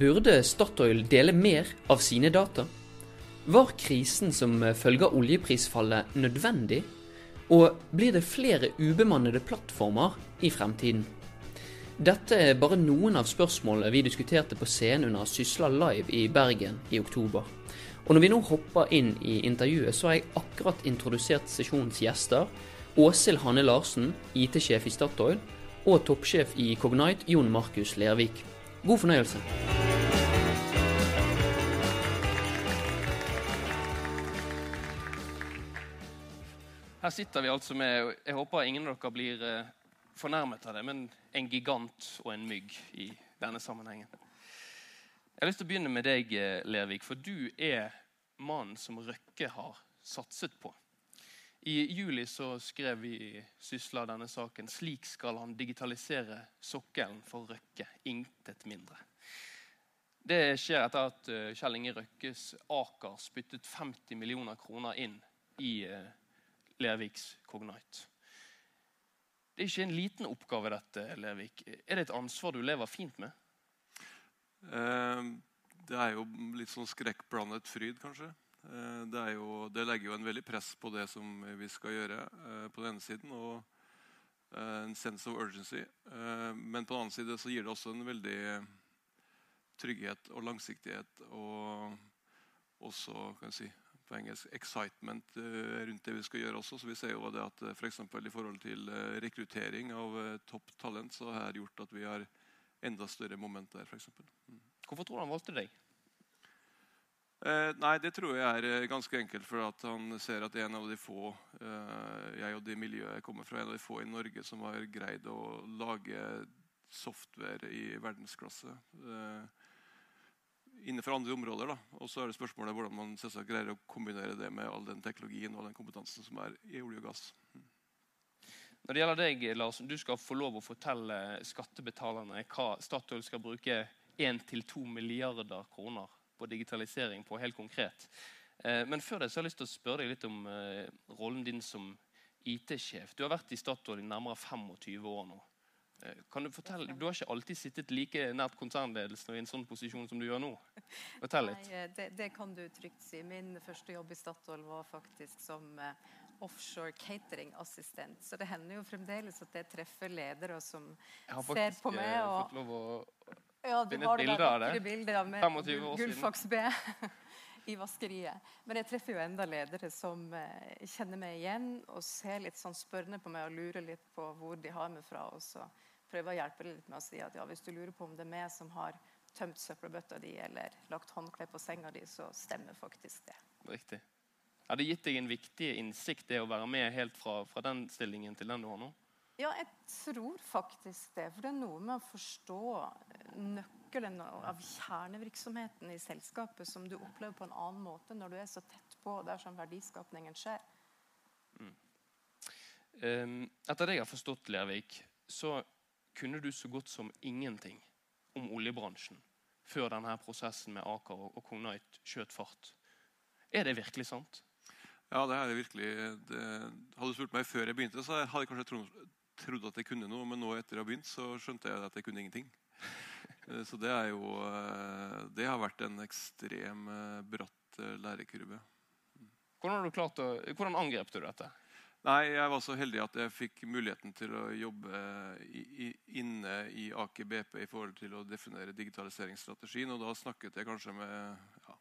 Burde Statoil dele mer av sine data? Var krisen som følge av oljeprisfallet nødvendig? Og blir det flere ubemannede plattformer i fremtiden? Dette er bare noen av spørsmålene vi diskuterte på scenen under Sysla Live i Bergen i oktober. Og når vi nå hopper inn i intervjuet, så har jeg akkurat introdusert sesjonens gjester. Åshild Hanne Larsen, IT-sjef i Statoil, og toppsjef i Cognite, Jon Markus Lervik. God fornøyelse. Her sitter vi altså med Jeg håper ingen av dere blir eh, fornærmet av det, men en gigant og en mygg i denne sammenhengen. Jeg har lyst til å begynne med deg, eh, Lervik, for du er mannen som Røkke har satset på. I juli så skrev vi i Sysla denne saken. Slik skal han digitalisere sokkelen for Røkke. Intet mindre. Det skjer etter at eh, Kjell Inge Røkkes Aker spyttet 50 millioner kroner inn i Lerviks Cognite. Det er ikke en liten oppgave, dette, Lervik. Er det et ansvar du lever fint med? Eh, det er jo litt sånn skrekkblandet fryd, kanskje. Eh, det, jo, det, legger jo en veldig press på det som vi skal gjøre, eh, på den ene siden. Og eh, en sense of urgency. Men på den annen side så gir det også en veldig trygghet og langsiktighet. Og også kan jeg si, på engelsk excitement eh, rundt det vi skal gjøre også. Så vi ser jo det at eh, for I forhold til eh, rekruttering av topp talent så har det gjort at vi har enda større moment der. For mm. Hvorfor tror du han valgte deg? Eh, nei, Det tror jeg er ganske enkelt. For at han ser at en av de få eh, jeg og det miljøet jeg kommer fra, en av de få i Norge som har greid å lage software i verdensklasse. Eh, innenfor andre områder. Da. Og så er det spørsmålet hvordan man greier å kombinere det med all den teknologien og den kompetansen som er i olje og gass. Mm. Når det gjelder deg, Lars, Du skal få lov å fortelle skattebetalerne hva Statoil skal bruke 1-2 milliarder kroner på digitalisering på, helt konkret. Eh, men før det så har jeg lyst til å spørre deg litt om eh, rollen din som IT-sjef. Du har vært i Statoil i nærmere 25 år nå. Eh, kan Du fortelle, du har ikke alltid sittet like nært konsernledelsen og i en sånn posisjon som du gjør nå. Fortell litt. Nei, det, det, kan du trygt si. Min første jobb i Statoil var faktisk som offshore offshore cateringassistent. Så det hender jo fremdeles at jeg treffer ledere som ser på meg. Jeg har faktisk fått lov å ja, et bilde av det. Bilder med 25 år Gullfaks B. i vaskeriet. Men jeg treffer jo enda ledere som kjenner meg igjen og ser litt sånn spørrende på meg og lurer litt på hvor de har meg fra. Og så prøve å hjelpe litt med å si at ja, hvis du lurer på om det er meg som har tømt søppelbøtta di eller lagt håndkle på senga di, så stemmer faktisk det. Riktig. Har det gitt deg en viktig innsikt, det å være med helt fra, fra den stillingen til den du har nå? Ja, jeg tror faktisk det. For det er noe med å forstå nøkkelen av kjernevirksomheten i selskapet som du opplever på en annen måte når du er så tett på der som verdiskapningen skjer. Mm. Um, etter det jeg har forstått, Lervik, så kunne du så godt som ingenting om oljebransjen før denne prosessen med Aker og Cognite skjøt fart. Er det virkelig sant? Ja, det er det virkelig. Det, hadde du spurt meg før jeg begynte, så hadde jeg kanskje trodd, trodd at jeg kunne noe. Men nå etter jeg har begynt, så skjønte jeg at jeg kunne ingenting. Eh, så det er jo eh, Det har vært en ekstrem eh, bratt lærekurve. Hvordan, å, hvordan angrep du dette? Nei, Jeg var så heldig at jeg fikk muligheten til å jobbe i, i, inne i Aker BP i forhold til å definere digitaliseringsstrategien. Og da snakket jeg kanskje med ja,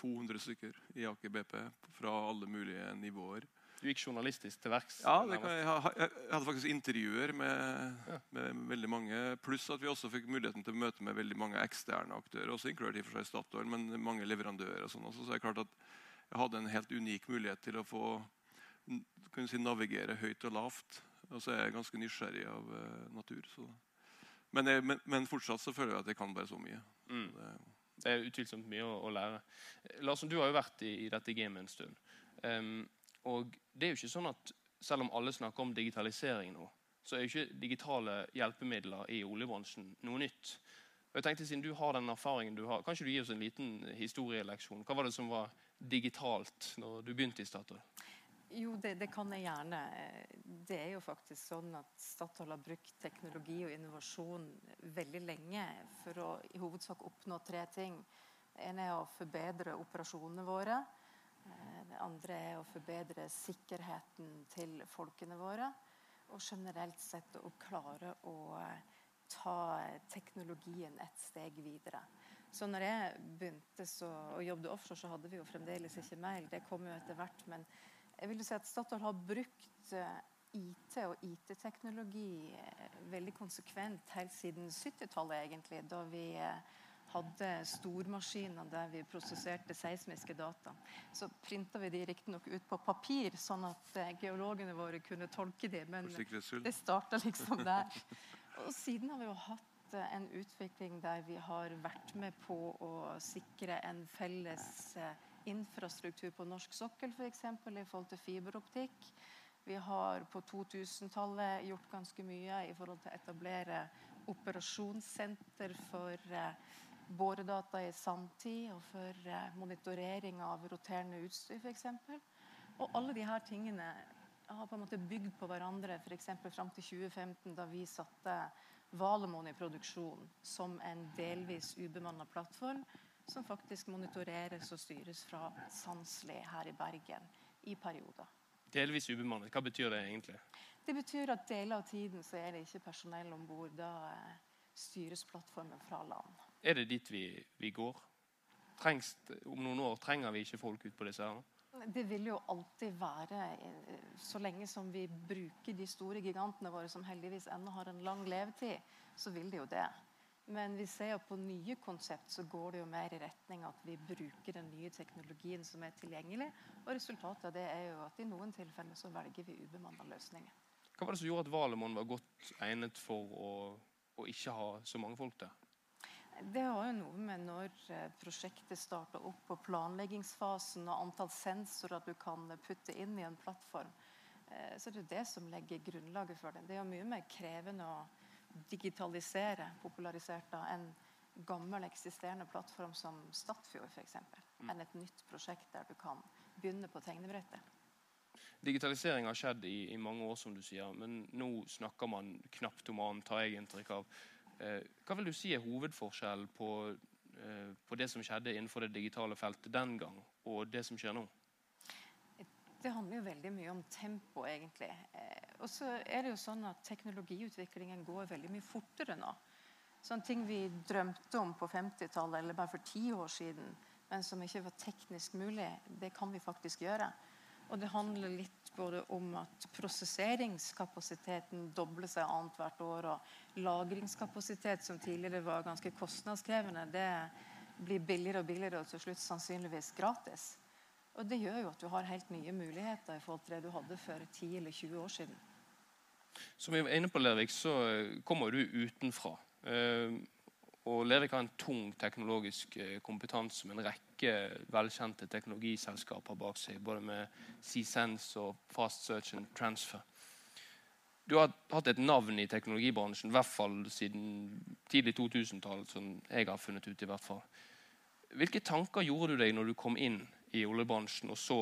200 stykker i Aker BP fra alle mulige nivåer. Du gikk journalistisk til verks? Ja, jeg, jeg, hadde faktisk intervjuer med, ja. med, veldig mange. Pluss at vi også fikk muligheten til å møte med veldig mange eksterne aktører. Også inkludert i for seg Statoil, men mange leverandører. og sånn også. Så det er klart at jeg hadde en helt unik mulighet til å få kan si, navigere høyt og lavt. Og så er jeg ganske nysgjerrig av uh, natur. Men, jeg, men, men, fortsatt så føler jeg at jeg kan bare så mye. Mm. Det, det, er utvilsomt mye å, å, lære. Larsen, du har jo vært i, i dette gamet en stund. Um, og det er jo ikke sånn at selv om alle snakker om digitalisering nå, så er jo ikke digitale hjelpemidler i oljebransjen noe nytt. Og jeg tenkte, siden du har den erfaringen du har, Kan ikke du gi oss en liten historieleksjon? Hva var det som var digitalt når du begynte i Statoil? Jo, det, det, kan jeg gjerne. Det er jo faktisk sånn at Statoil har brukt teknologi og innovasjon veldig lenge for å i hovedsak oppnå tre ting. Ene er å forbedre operasjonene våre. Eh, det andre er å forbedre sikkerheten til folkene våre. Og generelt sett å klare å eh, ta teknologien et steg videre. Så når jeg begynte å jobbe offshore, så hadde vi jo fremdeles ikke mail. Det kom jo etter hvert. men jeg vil si at Statoil har brukt eh, IT og IT-teknologi eh, veldig konsekvent helt siden 70-tallet, egentlig. Da vi eh, hadde stormaskiner der vi prosesserte seismiske data. Så printa vi de riktignok ut på papir, sånn at geologene våre kunne tolke de, Men det starta liksom der. Og siden har vi jo hatt en utvikling der vi har vært med på å sikre en felles infrastruktur på norsk sokkel, f.eks. For i forhold til fiberoptikk. Vi har på 2000-tallet gjort ganske mye i forhold til å etablere operasjonssenter for eh, boredata i sanntid og for eh, monitorering av roterende utstyr f.eks. Og alle disse tingene har på en måte bygd på hverandre, f.eks. fram til 2015, da vi satte Valemon i produksjon som en delvis ubemanna plattform som faktisk monitoreres og styres fra Sandsli her i Bergen i perioder. Delvis ubemannet. Hva betyr det egentlig? Det betyr at deler av tiden så er det ikke personell om bord. Da eh, styres plattformen fra land. Er det dit vi, vi går? Trengs, om noen år trenger vi ikke folk ut på disse her? Det vil jo alltid være, eh, så lenge som vi bruker de store gigantene våre, som heldigvis ennå har en lang levetid, så vil det jo det. Men vi ser på nye konsept så går det jo mer i retning at vi bruker den nye teknologien som er tilgjengelig. Og resultatet av det er jo at i noen tilfeller så velger vi ubemanna løsninger. Hva var det som gjorde at Valemon var godt egnet for å, å ikke ha så mange folk der? Det har jo noe med når eh, prosjektet starter opp på planleggingsfasen og antall sensorer du kan putte inn i en plattform. Eh, så det er det som legger grunnlaget for det. Det er jo mye mer krevende å digitalisere popularisert da, en gammel, eksisterende plattform som Statfjord f.eks. Mm. enn et nytt prosjekt der du kan begynne på tegnebrettet. Digitalisering har skjedd i, i, mange år, som du sier, men nå snakker man knapt om annet, tar jeg inntrykk av. Eh, hva vil du si er hovedforskjellen på, eh, på det som skjedde innenfor det digitale feltet den gang, og det som skjer nå? Det handler jo veldig mye om tempo, egentlig. Eh, og så er det jo sånn at Teknologiutviklingen går veldig mye fortere nå. Sånne ting vi drømte om på 50-tallet eller bare for ti år siden, men som ikke var teknisk mulig, det kan vi faktisk gjøre. Og det handler litt både om at prosesseringskapasiteten dobler seg annethvert år, og lagringskapasitet, som tidligere var ganske kostnadskrevende, det blir billigere og billigere og til slutt sannsynligvis gratis. Og Det gjør jo at du har helt nye muligheter i forhold til det du hadde for 10 eller 20 år siden. Som vi var inne på, Lervik, så kommer du utenfra. Eh, og Lervik har en tung teknologisk eh, kompetanse med en rekke velkjente teknologiselskaper bak seg. Både med C-Sense og Fast Search and Transfer. Du har hatt et navn i teknologibransjen, i hvert fall siden tidlig 2000-tall. som jeg har funnet ut i hvert fall. Hvilke tanker gjorde du deg når du kom inn i oljebransjen, og så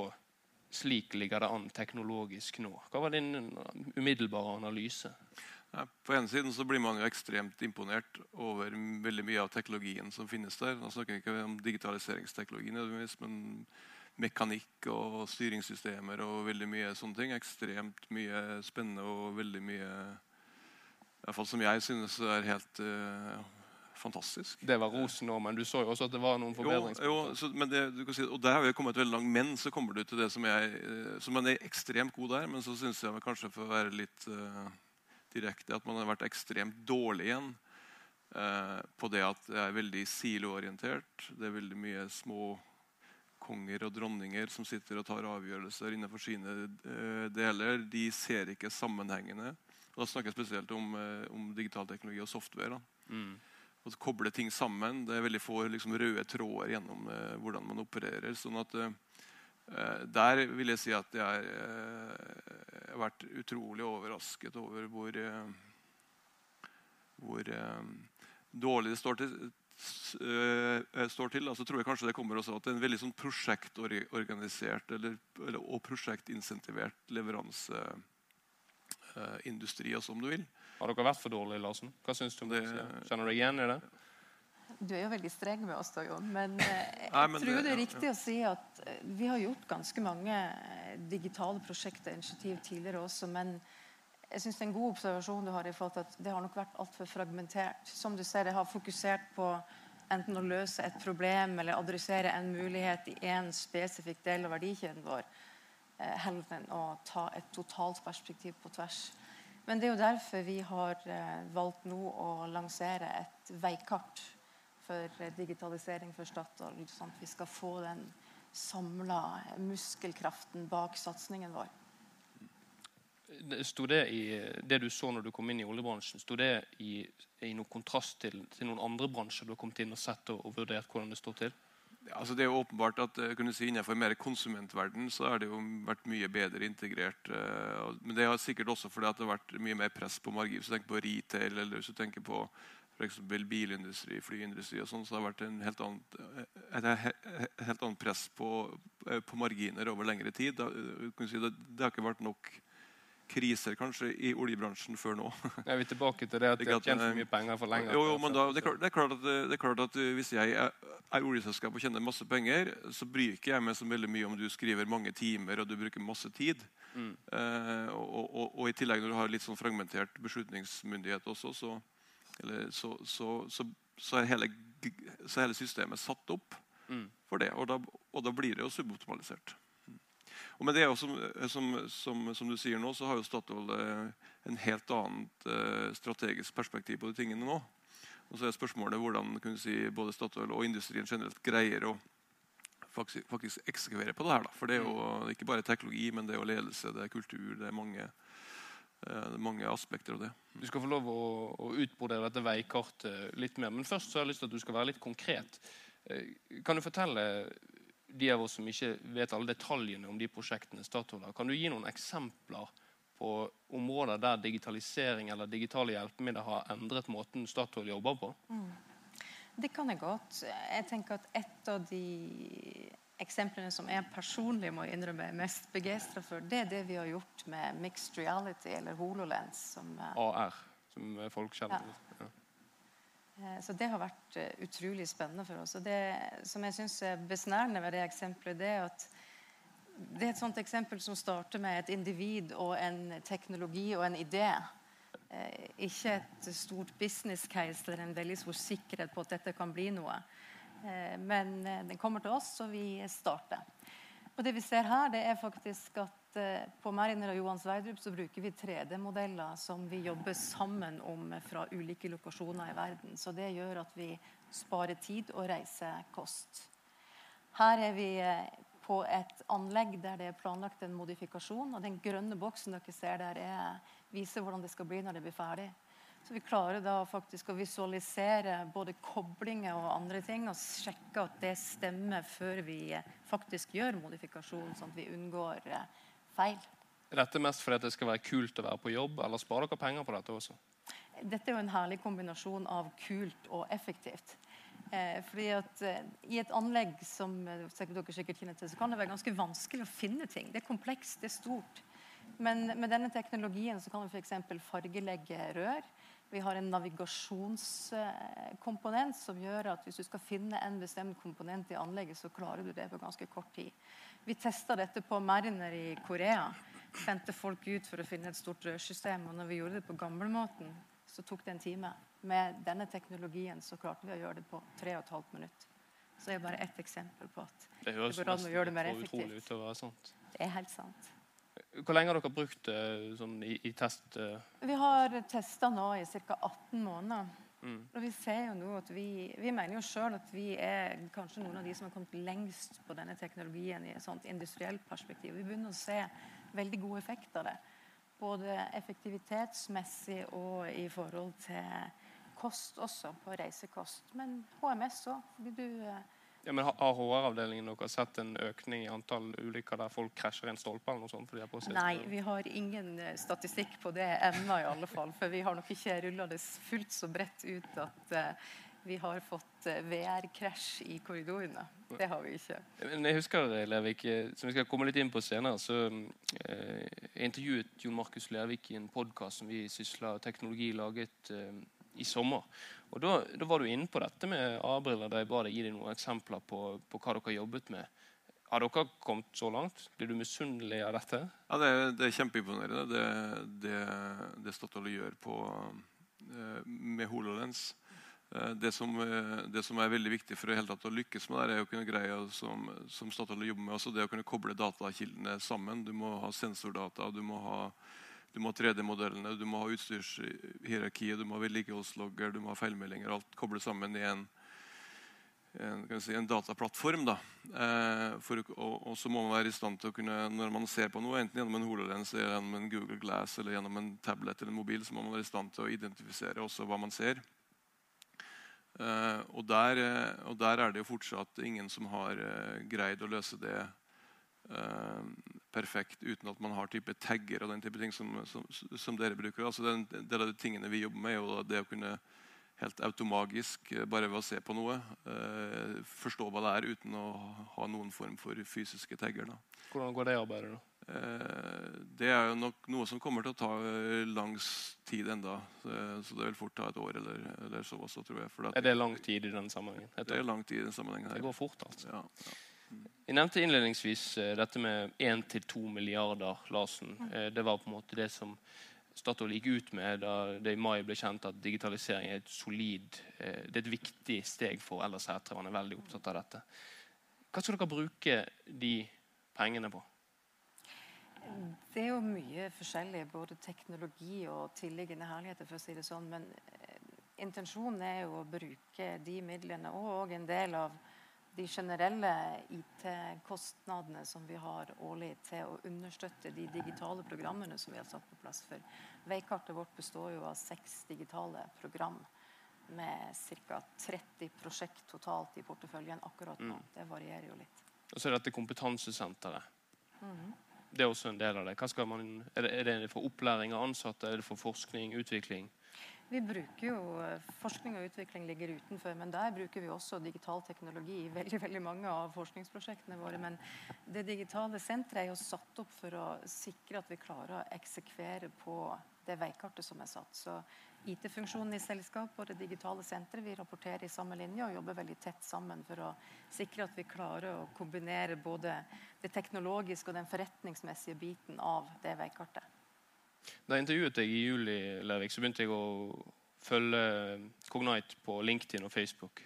slik ligger det an teknologisk nå. Hva var din umiddelbare analyse? På en siden så blir man jo ekstremt imponert over veldig mye av teknologien som finnes der. Nå snakker vi ikke om digitaliseringsteknologi, men mekanikk og styringssystemer og veldig mye sånne ting. Ekstremt mye spennende og veldig mye i hvert fall som jeg synes er helt uh, fantastisk. Det var rosen òg, men du så jo også at det var noen forbedringspunkter. Si, og der har vi kommet veldig langt. Men så kommer du til det som jeg eh, som man er ekstremt god der, men så syns jeg kanskje for å være litt uh, direkte at man har vært ekstremt dårlig igjen uh, på det at det er veldig siloorientert. Det er veldig mye små konger og dronninger som sitter og tar avgjørelser innenfor sine uh, deler. De ser ikke sammenhengene. Og da snakker jeg spesielt om, om digital teknologi og software. Mm og koble ting sammen. Det er veldig få liksom, røde tråder gjennom eh, hvordan man opererer. sånn at eh, Der vil jeg si at jeg eh, har vært utrolig overrasket over hvor, eh, hvor eh, dårlig det står til, står til, så tror jeg kanskje det kommer også at det er en veldig sånn prosjektorganisert eller, eller, og prosjektinsentivert leveranseindustri, også, om du vil. Har dere vært for dårlige, Larsen? Hva synes du om det? Kjenner du deg igjen i det? Du er jo veldig streng med oss, da, Jon. Men eh, jeg Nei, men tror det, det er riktig ja. å si at eh, vi har gjort ganske mange eh, digitale prosjekter og initiativ tidligere også. Men jeg synes det er en god observasjon du har i forhold til at det har nok vært altfor fragmentert. Som du ser, det har fokusert på enten å løse et problem eller adressere en mulighet i en spesifikk del av verdikjeden vår, heller enn å ta et totalt perspektiv på tvers. Men det er jo derfor vi har valgt nå å lansere et veikart for digitalisering for Statoil. Sånn at vi skal få den samla muskelkraften bak satsingen vår. Sto det i det du så når du kom inn i oljebransjen, sto det i, i noen kontrast til, til, noen andre bransjer du har kommet inn og sett og, og vurdert hvordan det står til? Altså det er jo åpenbart at eh, si, Innenfor mer konsumentverden så har det jo vært mye bedre integrert. Uh, men det er sikkert også fordi det har vært mye mer press på margin. Hvis du tenker på retail eller hvis du tenker på for bilindustri, flyindustri og sånn, så det har vært helt annet, et helt annet press på, eh, på, marginer over lengre tid. Det, det, har ikke vært nok kriser kanskje i oljebransjen før nå. Er vi tilbake til det at jeg tjener for mye penger for lenge? Jo, jo, men da, det, er klart, det, er klart at, det, er klart, at, Hvis jeg er, er oljeselskap og tjener masse penger, så bryr ikke jeg meg så veldig mye om du skriver mange timer og du bruker masse tid. Mm. Eh, og, og, og, i tillegg når du har litt sånn fragmentert beslutningsmyndighet også, så, eller, så, så, så, så, er hele, så, er hele, systemet satt opp mm. for det. Og da, og da, blir det jo suboptimalisert. Mm. Og med det som, som, som, du sier nå, så har jo Statoil eh, en helt annet eh, strategisk perspektiv på de tingene nå. Og så er spørsmålet hvordan si, både Statoil og industrien generelt greier å faktisk, faktisk eksekvere på det her. Da. For det er jo mm. ikke bare teknologi, men det er jo ledelse, det er kultur, det er mange Eh, det mange aspekter av det. Du skal få lov å, å utbrodere dette veikartet litt mer. Men først så har jeg lyst til at du skal være litt konkret. Eh, kan du fortelle de av oss som ikke vet alle detaljene om de prosjektene Statoil har, kan du gi noen eksempler på områder der digitalisering eller digitale hjelpemidler har endret måten Statoil jobber på? Mm. Det kan jeg godt. Jeg tenker at et av de eksemplene som jeg personlig må innrømme er mest begeistra for, det er det vi har gjort med mixed reality, eller HoloLens. Som, AR, som folk kjenner. Ja. Eh, så det har vært eh, utrolig spennende for oss. Og det som jeg syns er besnærende ved det eksempelet, det er at det er et sånt eksempel som starter med et individ og en teknologi og en idé. ikke et stort business case eller en veldig stor sikkerhet på at dette kan bli noe. Eh, men eh, den kommer til oss, så vi starter. Og det vi ser her, det er faktisk at eh, på Mariner og Johan Sverdrup så bruker vi 3D-modeller som vi jobber sammen om fra ulike lokasjoner i verden. Så det gjør at vi sparer tid og reiser kost. Her er vi på et anlegg der det er planlagt en modifikasjon. og Den grønne boksen dere ser der, er, viser hvordan det skal bli når det blir ferdig. Så vi klarer da faktisk å visualisere både koblinger og andre ting og sjekke at det stemmer før vi faktisk gjør modifikasjon, sånn at vi unngår eh, feil. Er dette mest fordi det skal være kult å være på jobb, eller sparer dere penger på dette også? Dette er jo en herlig kombinasjon av kult og effektivt. Eh, fordi at eh, I et anlegg som eh, dere sikkert kjenner til, så kan det være ganske vanskelig å finne ting. Det er komplekst, det er stort. Men med denne teknologien så kan vi f.eks. fargelegge rør. Vi har en navigasjonskomponent som gjør at hvis du skal finne en bestemt komponent i anlegget, så klarer du det på ganske kort tid. Vi testa dette på Mariner i Korea. Sendte folk ut for å finne et stort rørsystem. Og når vi gjorde det på gamlemåten, så tok det en time. Med denne teknologien så klarte vi å gjøre det på 3 15 minutter. Så det er bare ett eksempel på at det, det går an å gjøre det mer effektivt. Ut å være sant. Det er helt sant. Hvor lenge har dere brukt det eh, sånn, i, i, test? Eh? Vi har testa nå i ca. 18 måneder. Mm. Og vi ser jo nå at vi, vi mener jo sjøl at vi er kanskje noen av de som har kommet lengst på denne teknologien i et sånt industrielt perspektiv. Vi begynner å se veldig god effekt av det. Både effektivitetsmessig og i forhold til kost også, på reisekost. Men HMS òg. Ja, men Har HR-avdelingen deres sett en økning i antall ulykker der folk krasjer i en stolpe? eller noe sånt? Nei, vi har ingen eh, statistikk på det ennå, i alle fall. For vi har nok ikke rulla det fullt så bredt ut at uh, vi har fått eh, VR-krasj i korridorene. Det har vi ikke. Men jeg husker, det, Lervik, som vi skal komme litt inn på senere, så eh, intervjuet Jon Markus Lervik i en podkast som vi sysla teknologi laget eh, i sommer. Og da, da, var du inne på dette med A-briller, da jeg ba deg gi deg noen eksempler på, på, hva dere har jobbet med. Har dere kommet så langt? Blir du misunnelig av dette? Ja, Det, det er kjempeimponerende, det, det, det Statoil gjør på, eh, med HoloLens. Eh, det som, eh, det som, er veldig viktig for å lykkes med det, er å kunne greie som, som Statoil jobber med, også det å kunne koble datakildene sammen. Du må ha sensordata, du må ha, ha 3D-modellene, du må ha utstyrshierarkiet, du må ha vedlikeholdslogger, du må ha feilmeldinger. Alt koblet sammen i en, en, si, en dataplattform. Da. Eh, for, og, og, så må man være i stand til å kunne, når man ser på noe, enten gjennom en HoloLens, gjennom en Google Glass eller gjennom en tablet eller en mobil, så må man være i stand til å identifisere også hva man ser. Eh, og, der, eh, og, der, er det jo fortsatt ingen som har eh, greid å løse det eh, perfekt uten at man har type tagger og den type ting som, som, som dere bruker. Altså, den, del av de tingene vi jobber med, er jo det å kunne helt automagisk eh, bare ved å se på noe. Eh, forstå hva det er uten å ha noen form for fysiske tagger. Da. Hvordan går det arbeidet? da? Eh, det er jo nok noe som kommer til å ta lang tid enda. Så det vil fort ta et år eller, eller så også, tror jeg. er det lang tid i den sammenhengen? Det er lang tid i den sammenhengen her. Det går fort, altså. Ja, ja. Jeg nevnte innledningsvis dette med 1-2 milliarder Larsen. Det var på en måte det som Statoil gikk ut med da det i mai ble kjent at digitalisering er et solid eh, det er et viktig steg for ellers Sætre. Man er veldig opptatt av dette. Hva skal dere bruke de pengene på? Det er jo mye forskjellig, både teknologi og tilliggende herligheter. for å si det sånn, Men eh, intensjonen er jo å bruke de midlene og en del av de generelle IT-kostnadene som vi har årlig til å understøtte de digitale programmene som vi har satt på plass. For veikartet vårt består jo av seks digitale program med ca. 30 prosjekt totalt i porteføljen akkurat nå. Mm. Det varierer jo litt. Og så er dette kompetansesenteret. Mm. Det er også en del av det. Man, er, det er det for opplæring av ansatte? Er det for forskning, utvikling? Vi bruker jo eh, Forskning og utvikling ligger utenfor, men der bruker vi også digital teknologi i veldig, veldig mange av forskningsprosjektene våre. Men det digitale senteret er jo satt opp for å sikre at vi klarer å eksekvere på det veikartet som er satt. Så IT-funksjonen i selskapet og det digitale senteret vi rapporterer i samme linje og jobber veldig tett sammen for å sikre at vi klarer å kombinere både det teknologiske og den forretningsmessige biten av det veikartet. Da jeg intervjuet deg i juli, Lervik, så begynte jeg å følge Cognite på LinkedIn og Facebook.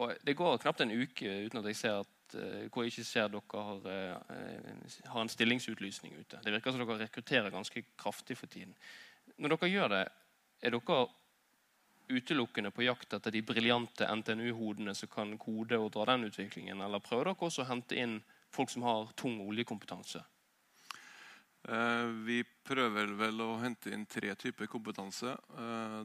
Og Det går knapt en uke uten at jeg ser at, uh, hvor jeg ikke ser dere har, uh, har, en stillingsutlysning ute. Det virker som dere rekrutterer ganske kraftig for tiden. Når dere gjør det, er dere utelukkende på jakt etter de briljante NTNU-hodene som kan kode og dra den utviklingen, eller prøver dere også å hente inn folk som har tung oljekompetanse? Eh, vi prøver vel å hente inn tre typer kompetanse. Eh,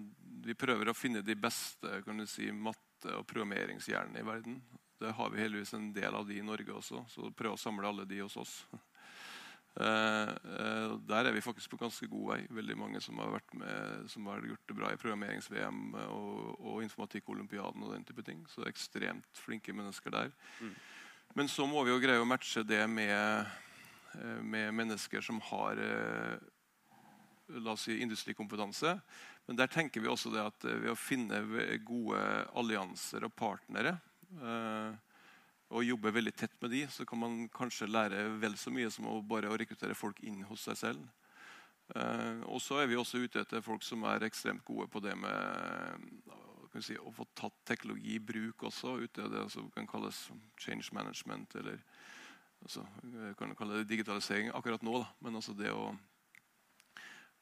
vi prøver å finne de beste kan du si, matte- og programmeringshjernene i verden. Det har vi heldigvis en del av de i Norge også, så prøv å samle alle de hos oss. Eh, der er vi faktisk på ganske god vei. Veldig mange som har, vært med, som har gjort det bra i programmerings-VM og, og informatikk-olympiaden og den type ting. Så ekstremt flinke mennesker der. Mm. Men så må vi jo greie å matche det med med mennesker som har eh, la oss si, industrikompetanse. Men der tenker vi også det at eh, ved å finne gode allianser og partnere og jobbe veldig tett med de, så kan man kanskje lære vel så mye som å bare å rekruttere folk inn hos seg selv. og så er vi også ute etter folk som er ekstremt gode på det med si, å få tatt teknologi i bruk også. ute det som kan kalles change management eller altså, kan kalle det digitalisering akkurat nå. Da. Men altså det å,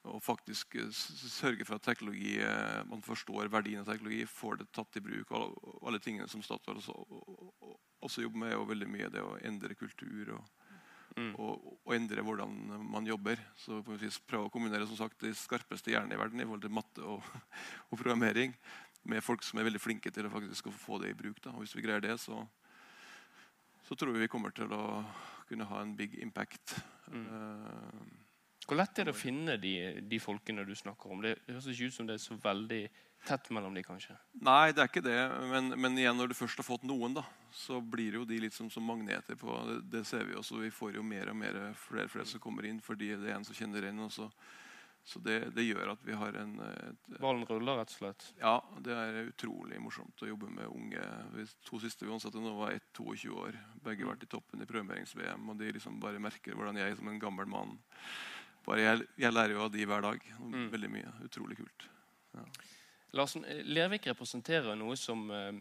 å faktisk eh, sørge for at teknologi, eh, man forstår verdien av teknologi, får det tatt i bruk. Og alle tingene som Statoil også, også, jobber med, jo veldig mye det å endre kultur. og Mm. Og, og, endre hvordan man jobber. Så Prøve å kombinere som sagt, de skarpeste hjernene i verden i forhold til matte og, og, programmering med folk som er veldig flinke til å faktisk få det i bruk. Da. Og Hvis vi greier det, så, så tror vi vi kommer til å kunne ha en big impact. Mm. Uh, Hvor lett er det å finne de, de folkene du snakker om? Det, høres ikke ut som det er så veldig tett mellom de, kanskje? Nei, det er ikke det. Men, men, igjen, når du først har fått noen, da, så blir jo de litt som, som magneter på det, det, ser vi også. Vi får jo mer og mer flere, flere som kommer inn fordi det er en som kjenner en. og Så det, det, gjør at vi har en et, Ballen ruller, rett og slett? Ja, det er utrolig morsomt å jobbe med unge. De to siste vi ansatte nå, var 1-22 år. Begge har vært i toppen i prøvemærings-VM. Og de liksom bare merker hvordan jeg som en gammel mann bare jeg, jeg lærer jo av de hver dag. Mm. Veldig mye. Utrolig kult. Ja. Larsen, Lervik representerer noe som eh,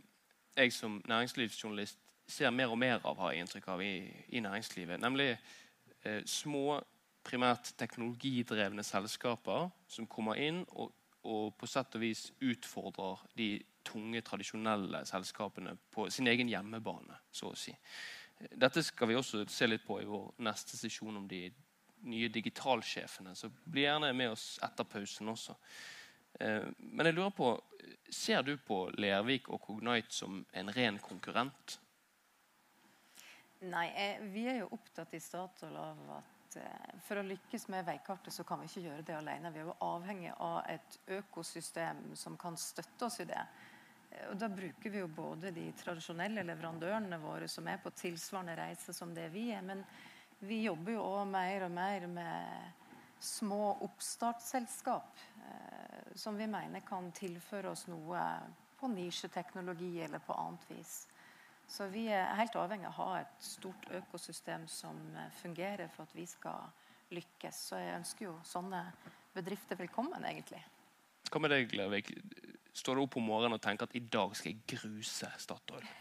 jeg som næringslivsjournalist ser mer og mer av, har jeg inntrykk av, i, i næringslivet. Nemlig eh, små, primært teknologidrevne selskaper som kommer inn og, og, på sett og vis utfordrer de tunge, tradisjonelle selskapene på sin egen hjemmebane, så å si. Dette skal vi også se litt på i vår neste sesjon om de nye digitalsjefene. Så bli gjerne med oss etter pausen også. Eh, men jeg lurer på, ser du på Lervik og Cognite som en ren konkurrent? Nei, vi er jo opptatt i Statoil av at eh, for å lykkes med veikartet, så kan vi ikke gjøre det alene. Vi er jo avhengig av et økosystem som kan støtte oss i det. Eh, og Da bruker vi jo både de tradisjonelle leverandørene våre som er på tilsvarende reise som det vi er. Men vi jobber jo òg mer og mer med små oppstartsselskap eh, som vi mener kan tilføre oss noe på nisjeteknologi eller på annet vis. Så vi er helt avhengig av å ha et stort økosystem som eh, fungerer for at vi skal lykkes. Så jeg ønsker jo sånne bedrifter velkommen, egentlig. Hva med deg, Lervik? Står du opp om morgenen og tenker at i dag skal jeg gruse Statoil?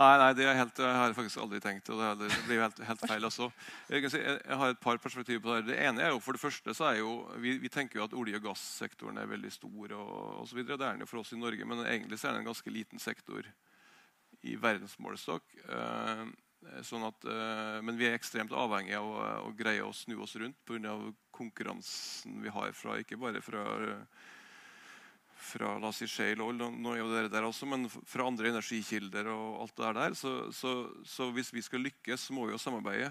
Nei, nei, det, helt, jeg har jeg faktisk aldri tenkt. og Det, blir jo helt, helt feil også. Jeg, si, jeg, har et par perspektiver på det. Det ene er jo, for det første så er jo, vi, vi tenker jo at olje- og gassektoren er veldig stor. og, og så videre. Det er den jo for oss i Norge, men egentlig så er det en ganske liten sektor i verdensmålestokk. Eh, sånn at, eh, men vi er ekstremt avhengige av å, å greie å snu oss rundt pga. konkurransen vi har fra ikke bare fra fra la oss si shale oil, også, men fra andre energikilder og alt det der. Så, så, så hvis vi skal lykkes, så må vi jo samarbeide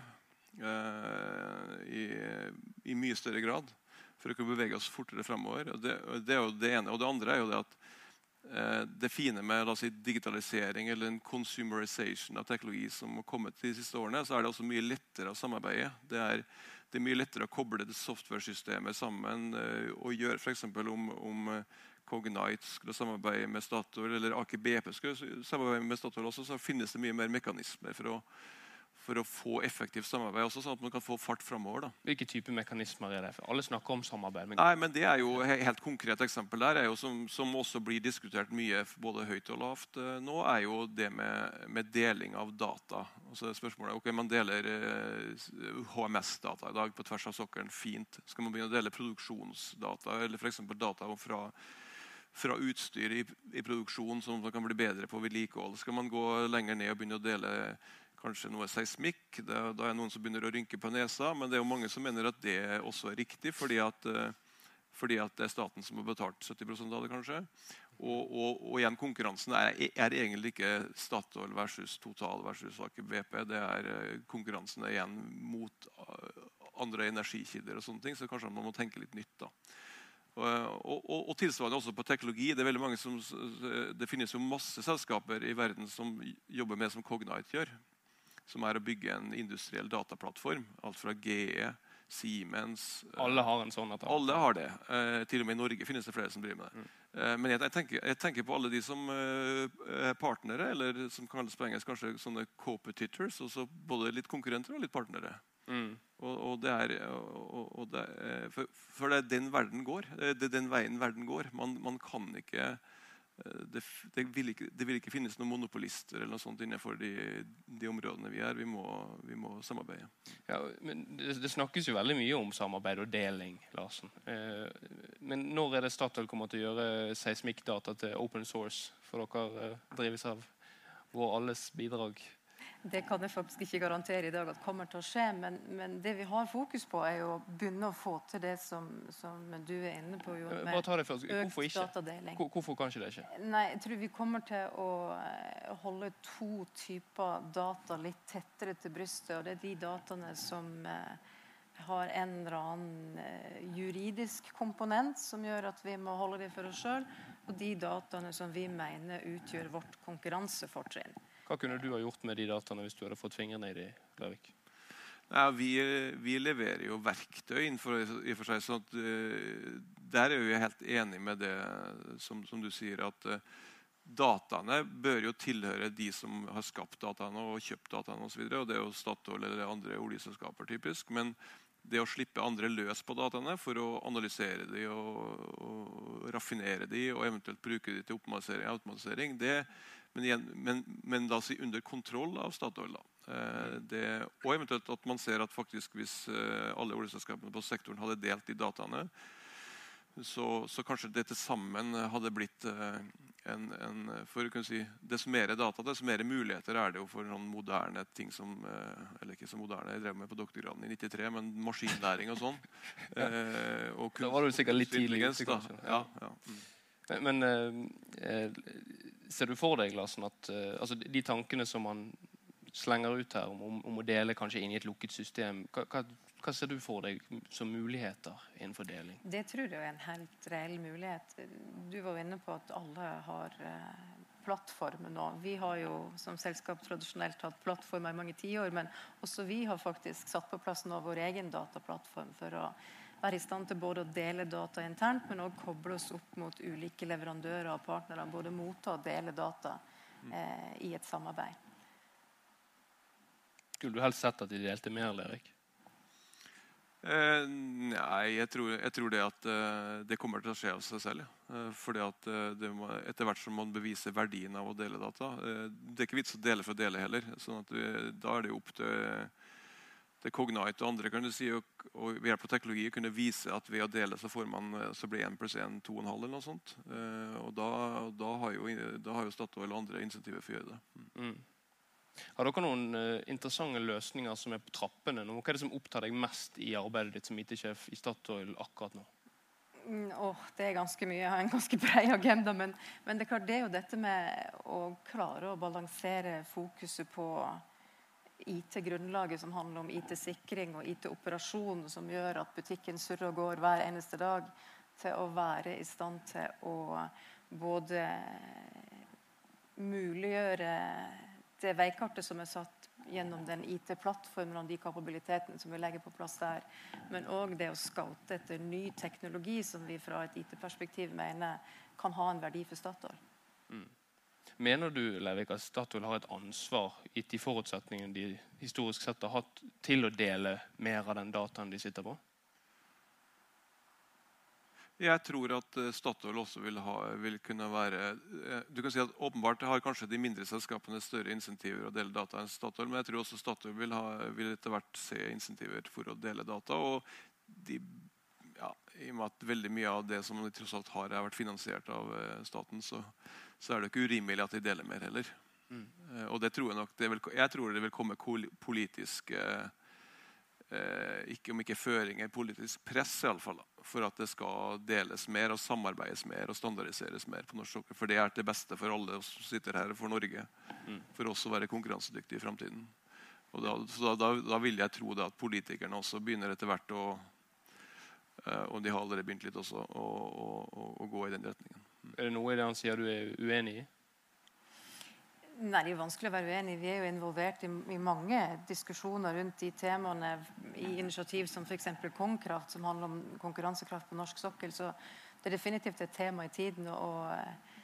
eh, i, i, mye større grad for å kunne bevege oss fortere fremover. Det, det, er jo det ene. Og det andre er jo det at det fine med si, digitalisering eller en consumerization av teknologi som har kommet de siste årene, så er det også mye lettere å samarbeide. Det er, det er mye lettere å koble det software-systemet sammen eh, og gjøre f.eks. om, om Cognite skulle samarbeide med Statoil, eller Aker BP skulle samarbeide med Statoil også, så finnes det mye mer mekanismer for å, for å få effektivt samarbeid. også, sånn at man kan få fart fremover. Da. Hvilke typer mekanismer er det? For alle snakker om samarbeid. Men... Nei, men Det er jo et helt konkret eksempel der, er jo som, som, også blir diskutert mye både høyt og lavt eh, nå, er jo det med, med deling av data. Altså spørsmålet er, ok, Man deler eh, HMS-data i dag på tvers av sokkelen. Fint. Skal man begynne å dele produksjonsdata eller f.eks. data fra fra utstyr i, i produksjon som kan bli bedre på vedlikehold. Skal man gå lenger ned og begynne å dele kanskje noe seismikk, da, da er det noen som begynner å rynke på nesa. Men det er jo mange som mener at det også er riktig, fordi at, eh, fordi at det er staten som har betalt 70% av det. kanskje. Og, og, og, igjen, konkurransen er, er, egentlig ikke Statoil versus Total versus Aker BP. det er eh, Konkurransen er igjen mot eh, andre energikilder. og sånne ting, Så kanskje man må tenke litt nytt. da. Og, og, tilsvarende også på teknologi. Det, som, det finnes jo masse selskaper i verden som jobber med som Cognite gjør. Som er å bygge en industriell dataplattform. Alt fra GE, Siemens eh, Alle har en sånn? Alle har det. Eh, til og med i Norge finnes det flere som driver med det. Mm. Eh, men jeg, tenker, jeg, tenker, på alle de som eh, er partnere, eller som kalles på engelsk kanskje sånne competitors. Også både litt konkurrenter og litt partnere. Mm. Og, og, det er, og, og det er, for, for, det er den verden går. Det er den veien verden går. Man, man kan ikke eh, det, det, vil ikke det, vil ikke finnes noen monopolister eller noe sånt innenfor de, de områdene vi er. Vi må, vi må samarbeide. Ja, det, det, snakkes jo veldig mye om samarbeid og deling. Larsen. Eh, men når er det Statoil kommer til å gjøre seismikkdata til open source? For dere eh, drives av vår alles bidrag. Det kan jeg faktisk ikke garantere i dag at kommer til å skje. Men, men det vi har fokus på, er å begynne å få til det som, som du er inne på. Jo, med Hvorfor økt datadeling. Hvorfor kan ikke det skje? Nei, jeg tror vi kommer til å eh, holde to typer data litt tettere til brystet. og Det er de dataene som eh, har en eller annen eh, juridisk komponent som gjør at vi må holde det for oss sjøl, og de dataene som vi mener utgjør vårt konkurransefortrinn. Hva kunne du ha gjort med de dataene hvis du hadde fått fingrene i de? Ja, vi, vi, leverer jo verktøy innenfor i for seg. sånn at uh, Der er vi helt enig med det som, som du sier, at uh, dataene bør jo tilhøre de som har skapt dataene og kjøpt dataene osv. Det er jo Statoil eller andre oljeselskaper, typisk. Men det å slippe andre løs på dataene for å analysere de og, og raffinere de og eventuelt bruke de til automatisering det, men, igjen, men, men, da si under kontroll av Statoil. Eh, det, og eventuelt at man ser at faktisk hvis eh, alle oljeselskapene på sektoren hadde delt de dataene, så, så kanskje det til sammen hadde blitt eh, en, en for å kunne si, Dess mer data, dess mer muligheter er det jo for noen moderne ting som Eller ikke så moderne, jeg drev med på doktorgraden i 93, men maskinlæring og sånn. ja. og da var du sikkert litt tidlig. Ja, ja. Mm. Men, men ser du for deg Larsen, at uh, altså, de tankene som man slenger ut her om, om, om, å dele kanskje inn i et lukket system. Hva, hva, ser du for deg som muligheter innenfor deling? Det tror jeg er en helt reell mulighet. Du var inne på at alle har uh, nå. Vi har jo som selskap tradisjonelt hatt plattformer i mange tiår, men også vi har faktisk satt på plass nå vår egen dataplattform for å være i stand til både å dele data internt, men også koble oss opp mot ulike leverandører og partnere. Både motta og dele data eh, i et samarbeid. Skulle du helst sett at de delte mer, Lerik? Eh, nei, jeg tror, jeg tror, det at eh, det kommer til å skje av seg selv. Eh, fordi at uh, må, Etter hvert som man beviser verdien av å dele data Det er ikke vits å dele for å dele heller. sånn at vi, Da er det opp til, til Cognite og andre kan du si, og, og ved hjelp av teknologi kunne vise at ved å dele så, får man, så blir 1 pluss 1 2,5 eller noe sånt. og da, da, har jo, da har jo Statoil og andre insentiver for å gjøre det. Mm. Har dere noen uh, interessante løsninger som er på trappene nå? Hva er det som opptar deg mest i arbeidet ditt som IT-sjef i Statoil akkurat nå? Mm, oh, det er ganske mye. Jeg har en ganske bred agenda. Men, men, det, er klart, det er jo dette med å klare å balansere fokuset på IT-grunnlaget, som handler om IT-sikring og IT-operasjon, som gjør at butikken surrer og går hver eneste dag, til å være i stand til å både muliggjøre det veikartet som er satt gjennom den IT-plattformen og de kapabilitetene som vi legger på plass der, men òg det å scoute etter ny teknologi som vi fra et IT-perspektiv mener kan ha en verdi for Statoil. Mm. Mener du Leivik, at Statoil har et ansvar, gitt de forutsetningene de historisk sett har hatt, til å dele mer av den dataen de sitter på? Jeg tror at eh, Statoil også vil, ha, vil, kunne være eh, du kan si at Åpenbart har kanskje de mindre selskapene større insentiver å dele data enn Statoil, men jeg tror også Statoil vil, ha, vil etter hvert se insentiver for å dele data. og de, ja, I og med at veldig mye av det som de tross alt har, har vært finansiert av eh, staten, så, så, er det ikke urimelig at de deler mer heller. Mm. Og det tror jeg nok det vil, jeg tror det vil komme politiske eh, ikke om ikke føringer, politisk press i alle fall, for at det skal deles mer og samarbeides mer og standardiseres mer på norsk sokkel. For det er til beste for alle som sitter her, for Norge. Mm. For oss å være konkurransedyktige i framtiden. Da, da, da, da, vil jeg tro at politikerne også begynner etter hvert å eh, Og de har allerede begynt litt også å, å, å, å gå i den retningen. Mm. Er det noe i det han sier du er uenig i? Nei, Det er vanskelig å være uenig. Vi er jo involvert i, i mange diskusjoner rundt de temaene i initiativ som f.eks. Kongkraft, som handler om konkurransekraft på norsk sokkel. Så det er definitivt et tema i tiden. Og eh,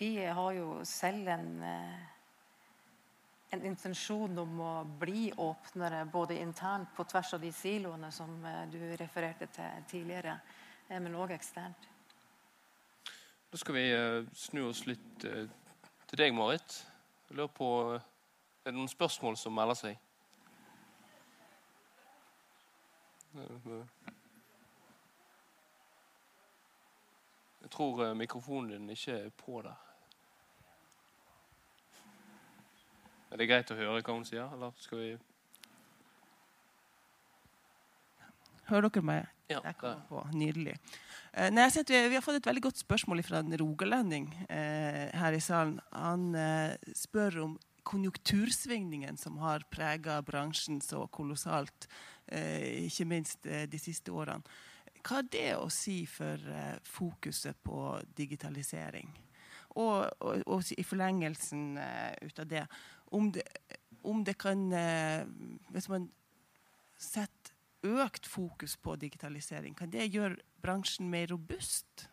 vi har jo selv en, eh, en intensjon om å bli åpnere både internt på tvers av de siloene som eh, du refererte til tidligere, men òg eksternt. Da skal vi snu oss litt til deg, Marit. Jeg lurer på Er det noen spørsmål som melder seg? Jeg tror eh, mikrofonen din ikke er på der. Er det greit å høre hva hun sier, eller skal vi Hører dere meg? Ja, jeg kommer på. Nydelig. Eh, nei, vi, vi, har fått et veldig godt spørsmål fra en rogalending eh, her i salen. Han eh, spør om konjunktursvingningen som har prega bransjen så kolossalt, eh, ikke minst eh, de siste årene. Hva har det å si for eh, fokuset på digitalisering? Og, og, og i forlengelsen ut av det om, det om det, kan uh, Hvis man setter økt fokus på digitalisering, kan det gjøre bransjen mer robust?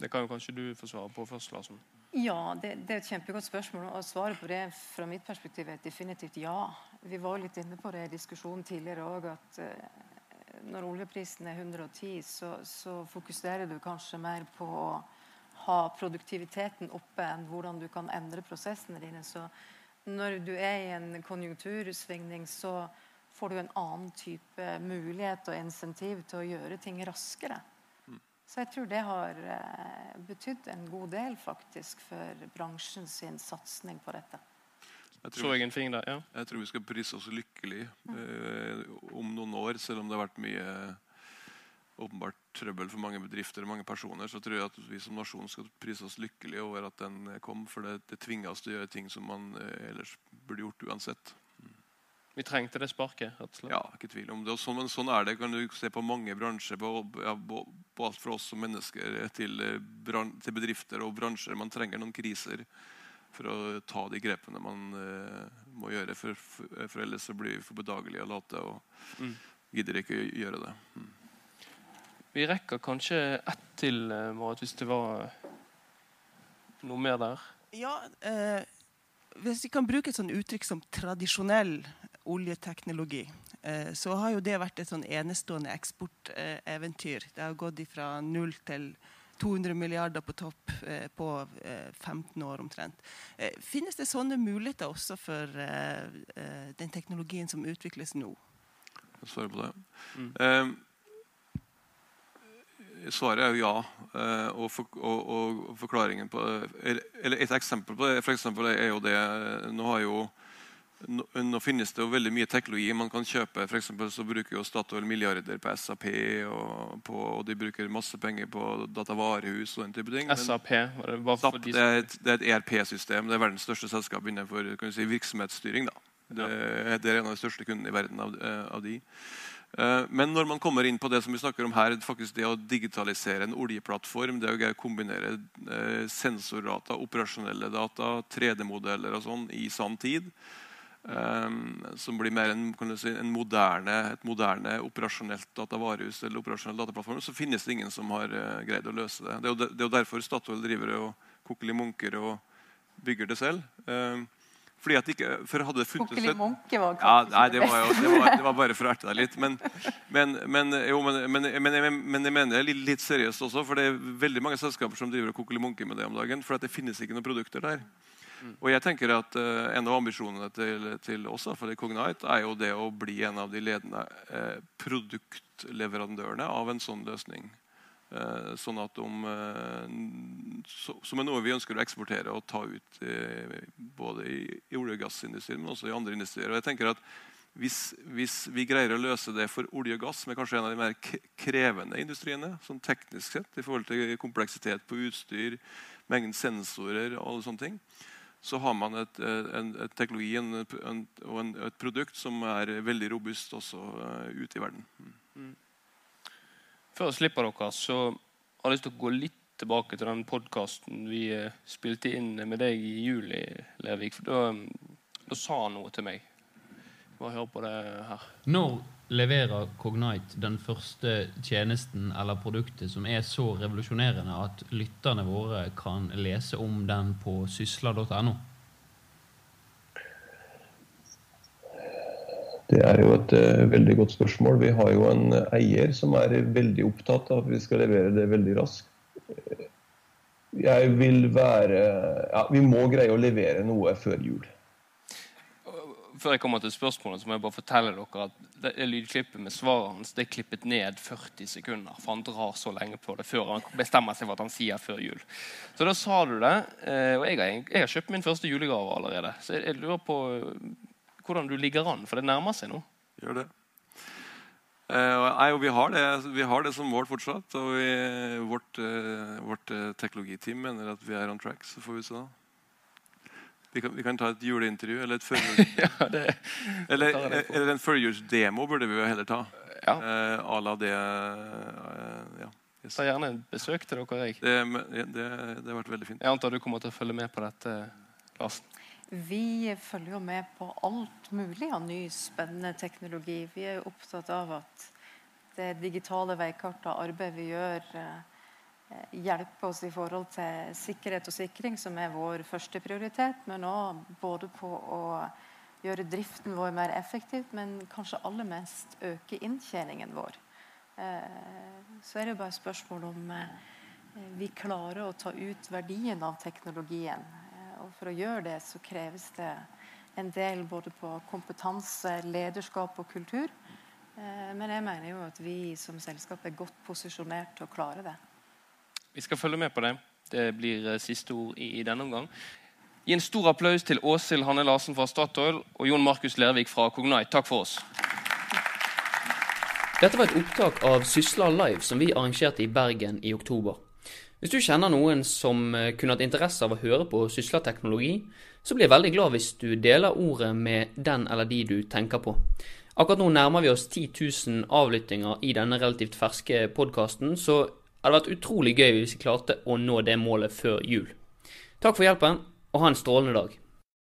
Det kan jo kanskje du få svare på først, Larsen. Ja, det, det, er et kjempegodt spørsmål. og Svaret på det fra mitt perspektiv er definitivt ja. Vi var litt inne på det i diskusjonen tidligere òg, at uh, når oljeprisen er 110, så, så, fokuserer du kanskje mer på å ha produktiviteten oppe enn hvordan du kan endre prosessene dine. Så når du er i en konjunktursvingning, så får du en annen type mulighet og insentiv til å gjøre ting raskere. Så jeg tror det har eh, betydd en god del faktisk for bransjen sin satsing på dette. Jeg tror, jeg tror vi skal prise oss lykkelig eh, om noen år, selv om det har vært mye åpenbart trøbbel for mange bedrifter og mange personer, så tror jeg at vi som nasjon skal prise oss lykkelig over at den kom. For det, det tvinger oss til å gjøre ting som man eh, ellers burde gjort uansett. Vi trengte det sparket. rett og slett. Ja, ikke tvil om det. Sånn, men sånn er det. kan du se på mange bransjer. På, ja, på alt fra oss som mennesker til, bran, til, bedrifter og bransjer. Man trenger noen kriser for å ta de grepene man uh, må gjøre. For, for, for, ellers så blir vi for bedagelige og late og mm. gidder ikke gjøre det. Mm. Vi rekker kanskje ett til, eh, Marit, hvis det var noe mer der. Ja, eh, hvis vi kan bruke et sånt uttrykk som tradisjonell oljeteknologi, eh, så har jo det vært et sånn enestående eksporteventyr. Det har gått fra null til 200 milliarder på topp eh, på 15 eh, år omtrent. Finnes det sånne muligheter også for den teknologien som utvikles nå? Jeg svarer på det. Mm. Svaret er jo ja. Og, for, og, og, forklaringen på Eller et eksempel på det for eksempel er jo det Nå har jo nå, nå, finnes det jo veldig mye teknologi man kan kjøpe. For så bruker jo Statoil milliarder på SAP, og, på, og, de bruker masse penger på datavarehus og den type ting. SAP, det, SAP det, er et, det et ERP-system. Det er verdens største selskap innenfor si, virksomhetsstyring. Det, det, er en av de største kundene i verden av, eh, av de. Eh, men når man kommer inn på det som vi snakker om her, faktisk det å digitalisere en oljeplattform, det å kombinere sensordata, sensorrata, operasjonelle data, 3D-modeller og sånn i sann tid, Um, som blir mer en, si, en moderne, et moderne operasjonelt datavarehus eller operasjonell dataplattform, så finnes det ingen som har greid å løse det. Det er jo, er derfor Statoil driver og koker munker og bygger det selv. Fordi at ikke, for hadde det funtes et, var ja, nei, det var, jo, det, var, det var, bare for å erte deg litt. Men, men, men, jo, men, jeg mener det litt, litt, seriøst også. For det er veldig mange selskaper som driver og koker med det om dagen. For det finnes ikke noen produkter der. Og jeg tenker at uh, En av ambisjonene til, til oss for Cognite er jo det å bli en av de ledende uh, produktleverandørene av en sånn løsning. Uh, sånn at om, Som er noe vi ønsker å eksportere og ta ut både i, olje- og gassindustrien, men også i andre industrier. Og jeg tenker at hvis, hvis, vi greier å løse det for olje og gass, som er kanskje en av de mer krevende industriene, sånn teknisk sett, i forhold til kompleksitet på utstyr, mengden sensorer og alle sånne ting, så har man et, en, et teknologi og et produkt som er veldig robust også ute i verden. Mm. Før jeg slipper dere, så har jeg lyst til å gå litt tilbake til den podkasten vi uh, spilte inn med deg i juli, Levik. For da, um, da sa han noe til meg. Bare hør på det her. Når leverer Cognite den første tjenesten eller produktet som er så revolusjonerende at lytterne våre kan lese om den på sysla.no? Det er jo et uh, veldig godt spørsmål. Vi har jo en eier som er veldig opptatt av at vi skal levere det veldig raskt. Jeg vil være ja, Vi må greie å levere noe før jul før jeg kommer til spørsmålet, så må jeg bare fortelle dere at det lydklippet med svaret hans det er klippet ned 40 sekunder. For han drar så lenge på det før han bestemmer seg for at han sier før jul. Så da sa du det. Eh, og jeg har, jeg har kjøpt min første julegave allerede. Så jeg lurer på eh, hvordan du ligger an, for det nærmer seg nå. Gjør det. Uh, vi, har det vi har det som mål fortsatt. Og vi, vårt, eh, vårt uh, teknologiteam mener at vi er on track. Så får vi se. Vi kan, vi kan, ta et juleintervju eller et førjul... ja, det, eller, eller, en førjulsdemo burde vi jo heller ta. Ja. Eh, à la det eh, ja. Yes. Ta gjerne en besøk til dere. Jeg. Det, det, det har vært veldig fint. Jeg antar du kommer til å følge med på dette, Larsen? Vi følger jo med på alt mulig av ny, spennende teknologi. Vi er jo opptatt av at det digitale veikartet og arbeidet vi gjør, eh, hjelper oss i forhold til sikkerhet og sikring, som er vår første prioritet, men òg både på å gjøre driften vår mer effektiv, men kanskje aller mest øke inntjeningen vår. Eh, så er det bare spørsmål om eh, vi klarer å ta ut verdien av teknologien. Eh, og for å gjøre det så kreves det en del både på kompetanse, lederskap og kultur. Men jeg mener jo at vi som selskap er godt posisjonert til å klare det. Vi skal følge med på det. Det blir siste ord i, i denne omgang. Gi en stor applaus til Åshild Hanne Larsen fra Statoil og Jon Markus Lervik fra Cognite. Takk for oss. Dette var et opptak av Sysla Live som vi arrangerte i Bergen i oktober. Hvis du kjenner noen som eh, kunne hatt interesse av å høre på Sysla-teknologi, så blir jeg veldig glad hvis du deler ordet med den eller de du tenker på. Akkurat nå nærmer vi oss 10 000 avlyttinger i denne relativt ferske podkasten, så det hadde vært utrolig gøy hvis vi klarte å nå det målet før jul. Takk for hjelpen, og ha en strålende dag.